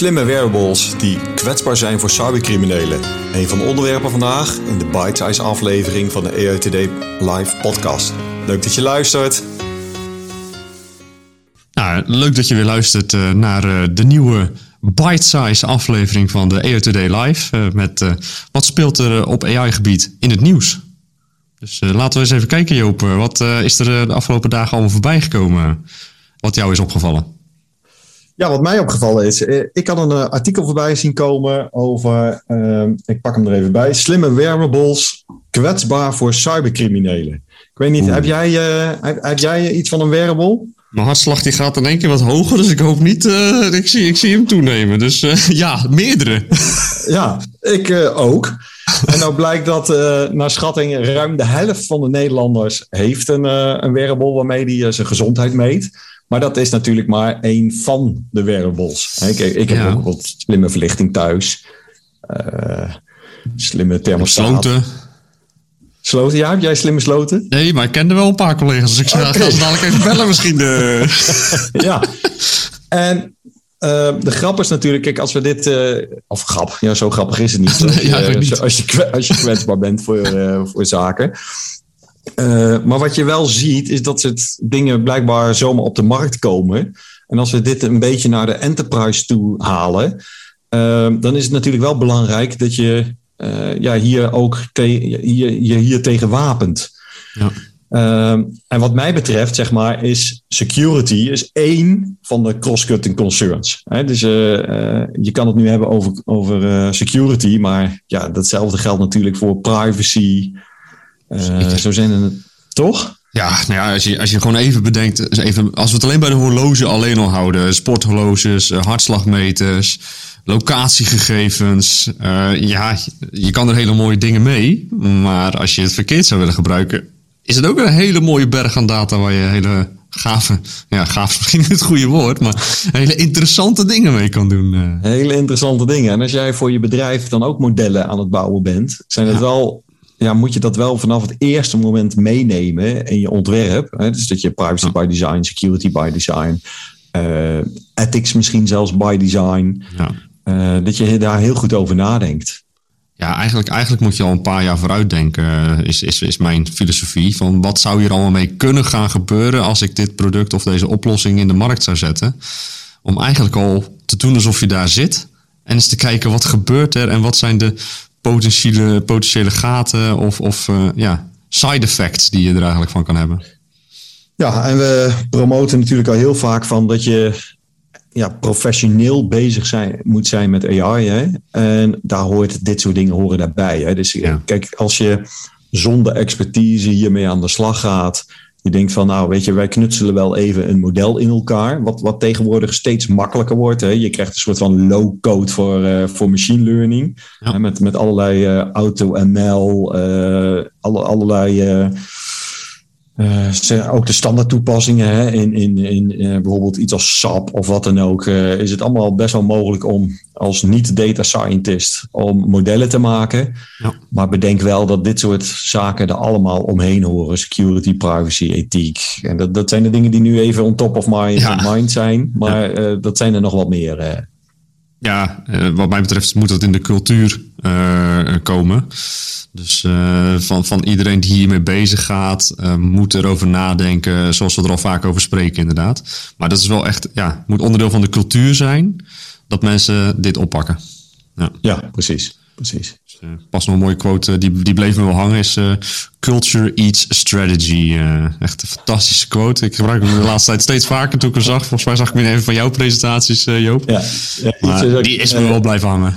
Slimme wearables die kwetsbaar zijn voor cybercriminelen. Een van de onderwerpen vandaag in de Bite-size aflevering van de EUTD Live podcast. Leuk dat je luistert. Nou, leuk dat je weer luistert uh, naar uh, de nieuwe Bite-size aflevering van de EUTD Live. Uh, met wat speelt er op AI-gebied in het nieuws. Dus laten we eens even kijken Joop. Wat is er de afgelopen dagen allemaal voorbij gekomen wat jou is opgevallen? Ja, wat mij opgevallen is, eh, ik had een uh, artikel voorbij zien komen over, uh, ik pak hem er even bij, slimme wearables kwetsbaar voor cybercriminelen. Ik weet niet, heb jij, uh, heb, heb, jij iets van een wearable? Mijn hartslag die gaat in één keer wat hoger, dus ik hoop niet, ik, zie, ik zie hem toenemen. Dus ja, meerdere. ja, ik ook. En nou blijkt dat naar schatting ruim de helft van de Nederlanders heeft een, een wearable waarmee die zijn gezondheid meet. Maar dat is natuurlijk maar één van de wearables. Ik, ik heb ook wat slimme verlichting thuis. Uh, slimme thermostaat. Sloten. Sloten, ja. Heb jij slimme sloten? Nee, maar ik kende wel een paar collega's. Dus ik ga okay. dadelijk even bellen misschien. De... ja. En uh, de grap is natuurlijk, kijk, als we dit... Uh, of grap, ja, zo grappig is het niet. Als, ja, je, niet. als, je, als je kwetsbaar bent voor, voor zaken. Uh, maar wat je wel ziet, is dat het dingen blijkbaar zomaar op de markt komen. En als we dit een beetje naar de enterprise toe halen, uh, dan is het natuurlijk wel belangrijk dat je uh, ja, hier ook je, je hier tegen wapent. Ja. en wat mij betreft, zeg maar, is security is één van de cross-cutting concerns. Hè? Dus je kan het nu hebben over, over security, maar ja, datzelfde geldt natuurlijk voor privacy, uh, zo zijn het toch? Ja, nou ja, als je, als je gewoon even bedenkt, even, als we het alleen bij de horloge alleen al houden, sporthorloges, uh, hartslagmeters, locatiegegevens, uh, ja, je kan er hele mooie dingen mee, maar als je het verkeerd zou willen gebruiken, is het ook een hele mooie berg aan data waar je hele gave, ja, gaaf is misschien niet het goede woord, maar hele interessante dingen mee kan doen. Hele interessante dingen. En als jij voor je bedrijf dan ook modellen aan het bouwen bent, zijn het wel ja, moet je dat wel vanaf het eerste moment meenemen in je ontwerp. Hè? Dus dat je privacy by design, security by design, uh, ethics misschien zelfs by design. Ja. Uh, dat je daar heel goed over nadenkt. Ja, eigenlijk, eigenlijk moet je al een paar jaar vooruit denken, eh, is, is, is mijn filosofie. Van wat zou hier allemaal mee kunnen gaan gebeuren als ik dit product of deze oplossing in de markt zou zetten? Om eigenlijk al te doen alsof je daar zit. En eens te kijken wat gebeurt er en wat zijn de potentiële, potentiële gaten of, of uh, ja, side effects die je er eigenlijk van kan hebben. Ja, en we promoten natuurlijk al heel vaak van dat je ja, professioneel bezig zijn, moet zijn met AI. Hè? En daar hoort dit soort dingen horen daarbij. Hè? Dus ja. kijk, als je zonder expertise hiermee aan de slag gaat, je denkt van, nou weet je, wij knutselen wel even een model in elkaar. Wat, wat tegenwoordig steeds makkelijker wordt. Hè? Je krijgt een soort van low-code voor, uh, voor machine learning. Ja. Hè? Met, met allerlei uh, auto-ML, uh, alle, allerlei uh, ook de standaard toepassingen hè, in, in, in uh, bijvoorbeeld iets als SAP of wat dan ook, uh, is het allemaal best wel mogelijk om als niet-data scientist om modellen te maken. Ja. Maar bedenk wel dat dit soort zaken er allemaal omheen horen. Security, privacy, ethiek. En dat, dat zijn de dingen die nu even on top of mind, ja. mind zijn. Maar ja. dat zijn er nog wat meer. Ja, wat mij betreft moet dat in de cultuur komen. Dus uh, van, van iedereen die hiermee bezig gaat, moet erover nadenken, zoals we er al vaak over spreken, inderdaad. Maar dat is wel echt, ja, moet onderdeel van de cultuur zijn dat mensen dit oppakken. Ja, ja precies. Precies. Dus, uh, pas nog een mooie quote, die, die bleef me wel hangen, is Culture Eats Strategy. echt een fantastische quote. Ik gebruik hem de laatste tijd steeds vaker toen ik hem zag. Volgens mij zag ik hem in een van jouw presentaties, Joop. Ja, ja maar die is me wel blijven hangen.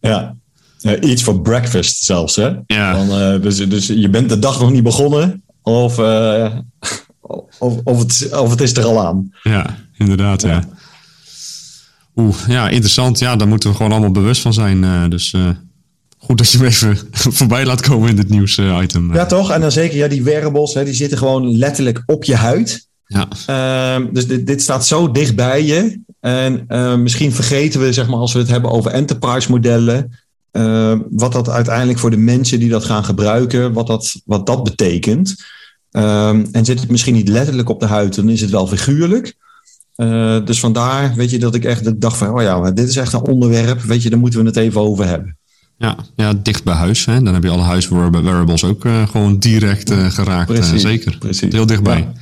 Ja, iets voor breakfast zelfs, hè? Ja. Dan, uh, dus, dus je bent de dag nog niet begonnen of, uh, of, of, het, of het is er al aan. Ja, inderdaad, ja. ja. Oeh, ja, interessant. Ja, daar moeten we gewoon allemaal bewust van zijn. dus goed dat je hem even voorbij laat komen in dit nieuws-item. ja, toch? En dan zeker ja, die wearables, hè, die zitten gewoon letterlijk op je huid. Ja. Ehm, dus dit, dit, staat zo dicht bij je. En ehm, misschien vergeten we, zeg maar, als we het hebben over enterprise modellen, ehm, wat dat uiteindelijk voor de mensen die dat gaan gebruiken, wat dat, wat dat betekent. en zit het misschien niet letterlijk op de huid, dan is het wel figuurlijk. Uh, dus vandaar, weet je, dat ik echt dacht van, oh ja, dit is echt een onderwerp, weet je, daar moeten we het even over hebben. Ja, ja dicht bij huis. Hè? Dan heb je alle huiswearables ook uh, gewoon direct uh, geraakt. Precies, zeker. Precies. Heel dichtbij. Ja.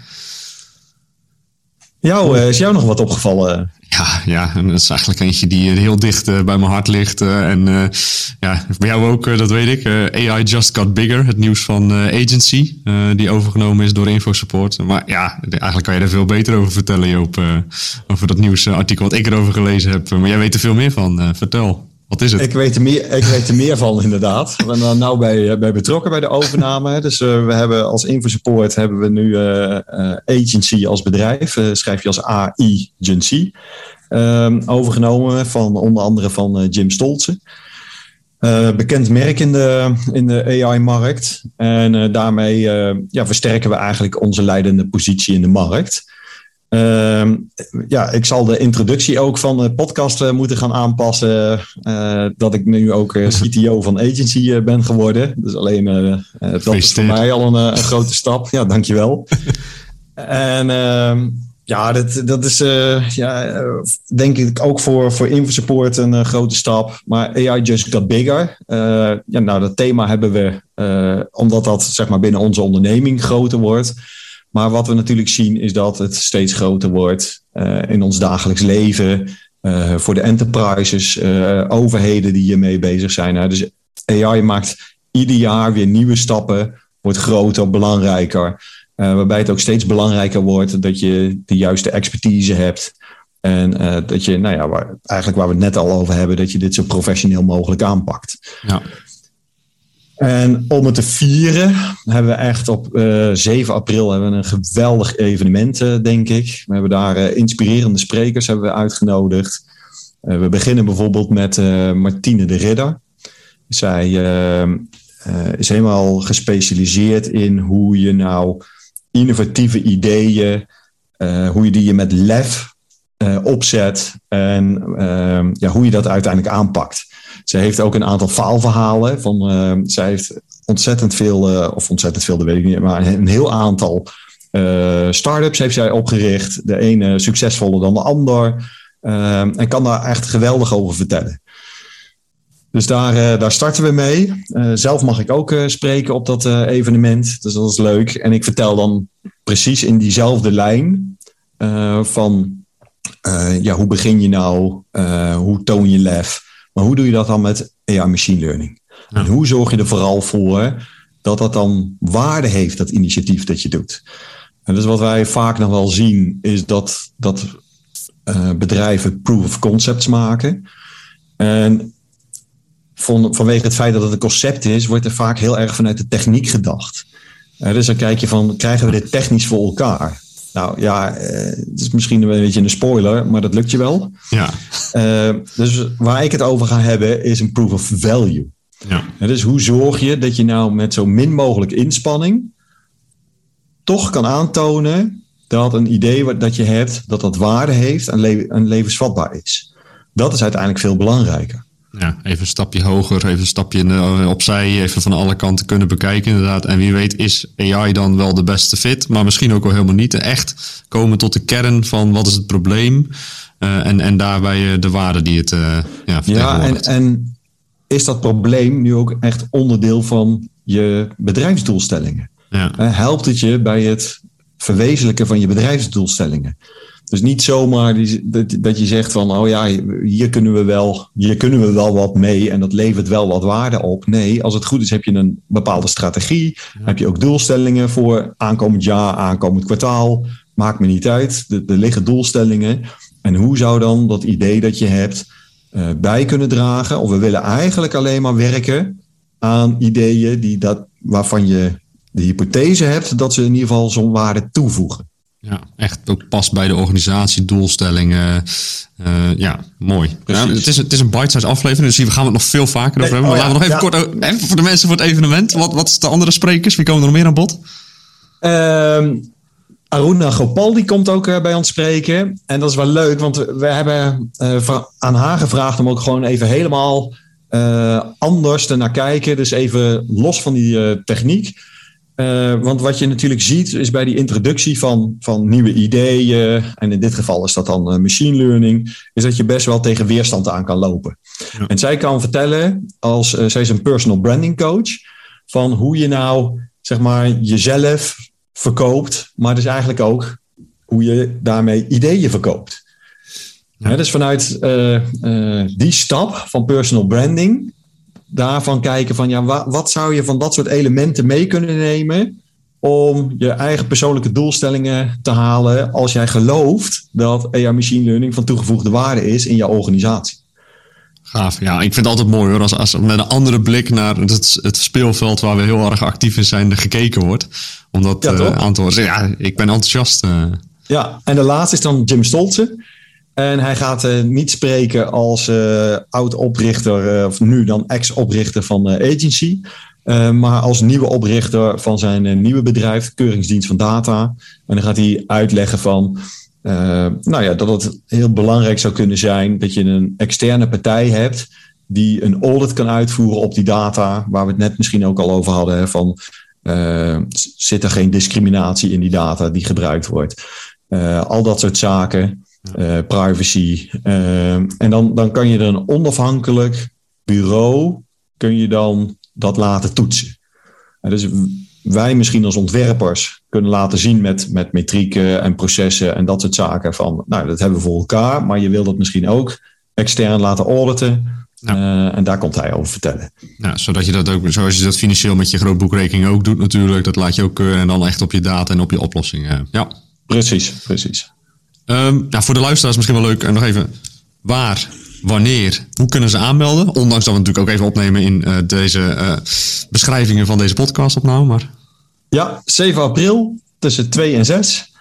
Jou, is jou nog wat opgevallen? Ja, ja, en dat is eigenlijk eentje die heel dicht bij mijn hart ligt. en ja, bij jou ook, dat weet ik. AI Just Got Bigger, het nieuws van Agency, die overgenomen is door InfoSupport. Maar ja, eigenlijk kan je er veel beter over vertellen, Joop. over dat nieuwsartikel wat ik erover gelezen heb. Maar jij weet er veel meer van. vertel. Wat is het? Ik weet er meer, ik weet er meer van, inderdaad. We zijn er nou bij, eh, bij betrokken bij de overname. Dus uh, we hebben als InfoSupport hebben we nu uh, agency als bedrijf. schrijf je als AI agency. Ehm, overgenomen van onder andere van Jim Stolzen. bekend merk in de, in de AI-markt. En daarmee ja, versterken we eigenlijk onze leidende positie in de markt. Uh, ja, ik zal de introductie ook van de podcast uh, moeten gaan aanpassen. Uh, dat ik nu ook uh, CTO van Agency ben geworden. Dus alleen dat is voor mij al een, een, grote stap. Ja, dankjewel. en ehm, ja, dat, dat is ja, denk ik ook voor, voor InfoSupport een grote stap. Maar AI just got bigger. ja, nou, dat thema hebben we omdat dat zeg maar binnen onze onderneming groter wordt maar wat we natuurlijk zien is dat het steeds groter wordt uh, in ons dagelijks leven. Uh, voor de enterprises, uh, overheden die hiermee bezig zijn. Nou, dus AI maakt ieder jaar weer nieuwe stappen, wordt groter, belangrijker. waarbij het ook steeds belangrijker wordt dat je de juiste expertise hebt. En dat je, nou ja, eigenlijk waar we het net al over hebben, dat je dit zo professioneel mogelijk aanpakt. Ja. En om het te vieren hebben we echt op uh, eh, 7 april hebben we een geweldig evenement, uh, denk ik. We hebben daar uh, inspirerende sprekers hebben we uitgenodigd. we beginnen bijvoorbeeld met Martine de Ridder. Zij is helemaal gespecialiseerd in hoe je nou innovatieve ideeën, hoe je die met lef opzet en ja, hoe je dat uiteindelijk aanpakt. Ze heeft ook een aantal faalverhalen. Van, uh, zij heeft ontzettend veel, uh, of ontzettend veel, dat weet ik niet, maar een heel aantal uh, start-ups heeft zij opgericht. De ene succesvoller dan de ander. en kan daar echt geweldig over vertellen. Dus daar, daar starten we mee. zelf mag ik ook spreken op dat evenement. Dus dat is leuk. En ik vertel dan precies in diezelfde lijn van ja, hoe begin je nou? hoe toon je lef? Maar hoe doe je dat dan met AI machine learning? En hoe zorg je er vooral voor dat dat dan waarde heeft, dat initiatief dat je doet? En dus wat wij vaak nog wel zien, is dat, dat uh, bedrijven proof of concepts maken. En van, vanwege het feit dat het een concept is, wordt er vaak heel erg vanuit de techniek gedacht. Uh, dus dan kijk je van, krijgen we dit technisch voor elkaar? Nou ja, eh, het is misschien een beetje een spoiler, maar dat lukt je wel. Ja. Uh, dus waar ik het over ga hebben is een proof of value. Ja. dus hoe zorg je dat je nou met zo min mogelijk inspanning toch kan aantonen dat een idee wat, dat je hebt, dat dat waarde heeft en, le en levensvatbaar is. Dat is uiteindelijk veel belangrijker. Ja, even een stapje hoger, even een stapje eh, opzij, even van alle kanten kunnen bekijken inderdaad. En wie weet is AI dan wel de beste fit, maar misschien ook wel helemaal niet. Echt komen tot de kern van wat is het probleem uh, en, en daarbij uh, de waarde die het uh, ja, Ja, en, en is dat probleem nu ook echt onderdeel van je bedrijfsdoelstellingen? Ja. helpt het je bij het verwezenlijken van je bedrijfsdoelstellingen? Dus niet zomaar die, dat, dat je zegt van, oh ja, hier kunnen, we wel, hier kunnen we wel wat mee en dat levert wel wat waarde op. Nee, als het goed is heb je een bepaalde strategie. Heb je ook doelstellingen voor aankomend jaar, aankomend kwartaal. Maakt me niet uit. Er liggen doelstellingen. En hoe zou dan dat idee dat je hebt uh, bij kunnen dragen? Of we willen eigenlijk alleen maar werken aan ideeën die dat, waarvan je de hypothese hebt dat ze in ieder geval zo'n waarde toevoegen. Ja, echt ook past bij de organisatie, doelstellingen. Uh, ja, mooi. Ja, het, is, het is een bite-size aflevering, dus hier gaan we het nog veel vaker over hebben. Maar oh laten we nog even kort, even voor de mensen voor het evenement. Wat, wat is de andere sprekers? Wie komen er nog meer aan bod? Um, Aruna Gopal die komt ook uh, bij ons spreken. En dat is wel leuk, want we hebben uh, aan haar gevraagd om ook gewoon even helemaal uh, anders te naar kijken. Dus even los van die techniek. Want wat je natuurlijk ziet is bij die introductie van, van nieuwe ideeën, en in dit geval is dat dan machine learning, is dat je best wel tegen weerstand aan kan lopen. En zij kan vertellen, als zij is een personal branding coach, van hoe je nou zeg maar jezelf verkoopt, maar dus eigenlijk ook hoe je daarmee ideeën verkoopt. Ja. dus vanuit uh, die stap van personal branding, daarvan kijken van ja, wat, wat zou je van dat soort elementen mee kunnen nemen om je eigen persoonlijke doelstellingen te halen als jij gelooft dat AI machine learning van toegevoegde waarde is in jouw organisatie. Gaaf. Ja, ik vind het altijd mooi hoor. Als, als met een andere blik naar het, het speelveld waar we heel erg actief in zijn gekeken wordt. Om dat ja, uh, aan te horen. Ja, ik ben enthousiast. Uh. Ja, en de laatste is dan Jim Stolze. En hij gaat uh, niet spreken als oud-oprichter, of nu dan ex-oprichter van Agency. maar als nieuwe oprichter van zijn nieuwe bedrijf, Keuringsdienst van Data. En dan gaat hij uitleggen van nou ja, dat het heel belangrijk zou kunnen zijn dat je een externe partij hebt die een audit kan uitvoeren op die data, waar we het net misschien ook al over hadden, van zit er geen discriminatie in die data die gebruikt wordt. Al dat soort zaken, privacy. en dan, dan kan je er een onafhankelijk bureau, kun je dan dat laten toetsen. dus wij misschien als ontwerpers kunnen laten zien met, met metrieken en processen en dat soort zaken van, nou, dat hebben we voor elkaar, maar je wil dat misschien ook extern laten auditen. Uh, en daar komt hij over vertellen. Ja, zodat je dat ook, zoals je dat financieel met je grootboekrekening ook doet natuurlijk, dat laat je ook keuren en dan echt op je data en op je oplossingen. Ja. Precies, precies. Um, nou, voor de luisteraars misschien wel leuk, en nog even, waar wanneer, hoe kunnen ze aanmelden? Ondanks dat we natuurlijk ook even opnemen in uh, deze uh, beschrijvingen van deze podcastopname. Maar... Ja, 7 april tussen 2 en 6.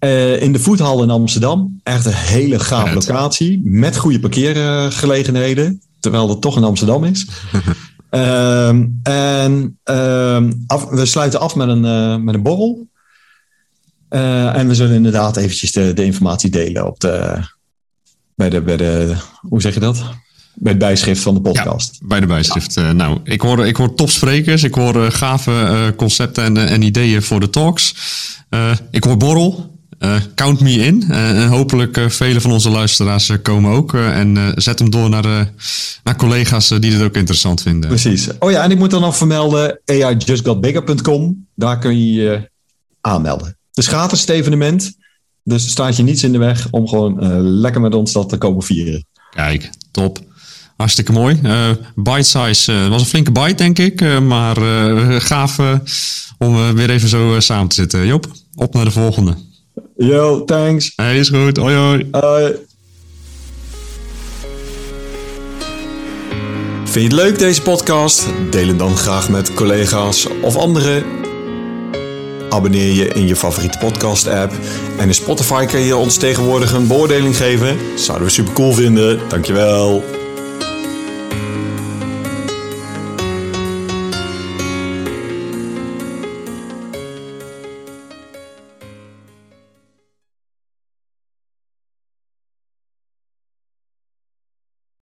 Uh, in de voethal in Amsterdam. Echt een hele gaaf locatie. Met goede parkeergelegenheden. Terwijl het toch in Amsterdam is. uh, en af, we sluiten af met een, met een borrel. En we zullen inderdaad eventjes de, de informatie delen op de, bij de, bij de, hoe zeg je dat? Bij het bijschrift van de podcast. bij de bijschrift. Ja. Uh, nou, ik hoor, ik hoor topsprekers. Ik hoor uh, gave uh, concepten en, en ideeën voor de talks. ik hoor borrel. count me in. en hopelijk vele van onze luisteraars komen ook. en zet hem door naar, naar collega's die dit ook interessant vinden. Precies. Oh ja, en ik moet dan nog vermelden: aijustgotbigger.com. Daar kun je je aanmelden. Het is gratis het evenement. Dus staat je niets in de weg om gewoon uh, lekker met ons dat te komen vieren. Kijk, top. Hartstikke mooi. Uh, bite size uh, was een flinke bite, denk ik. maar gaaf om weer even zo samen te zitten. Job, op naar de volgende. Yo, thanks. Hey, is goed. Hoi, hoi. Hoi. Vind je het leuk deze podcast? Deel hem dan graag met collega's of anderen Abonneer je in je favoriete podcast app. En in Spotify kun je ons tegenwoordig een beoordeling geven. Zouden we super cool vinden. Dankjewel.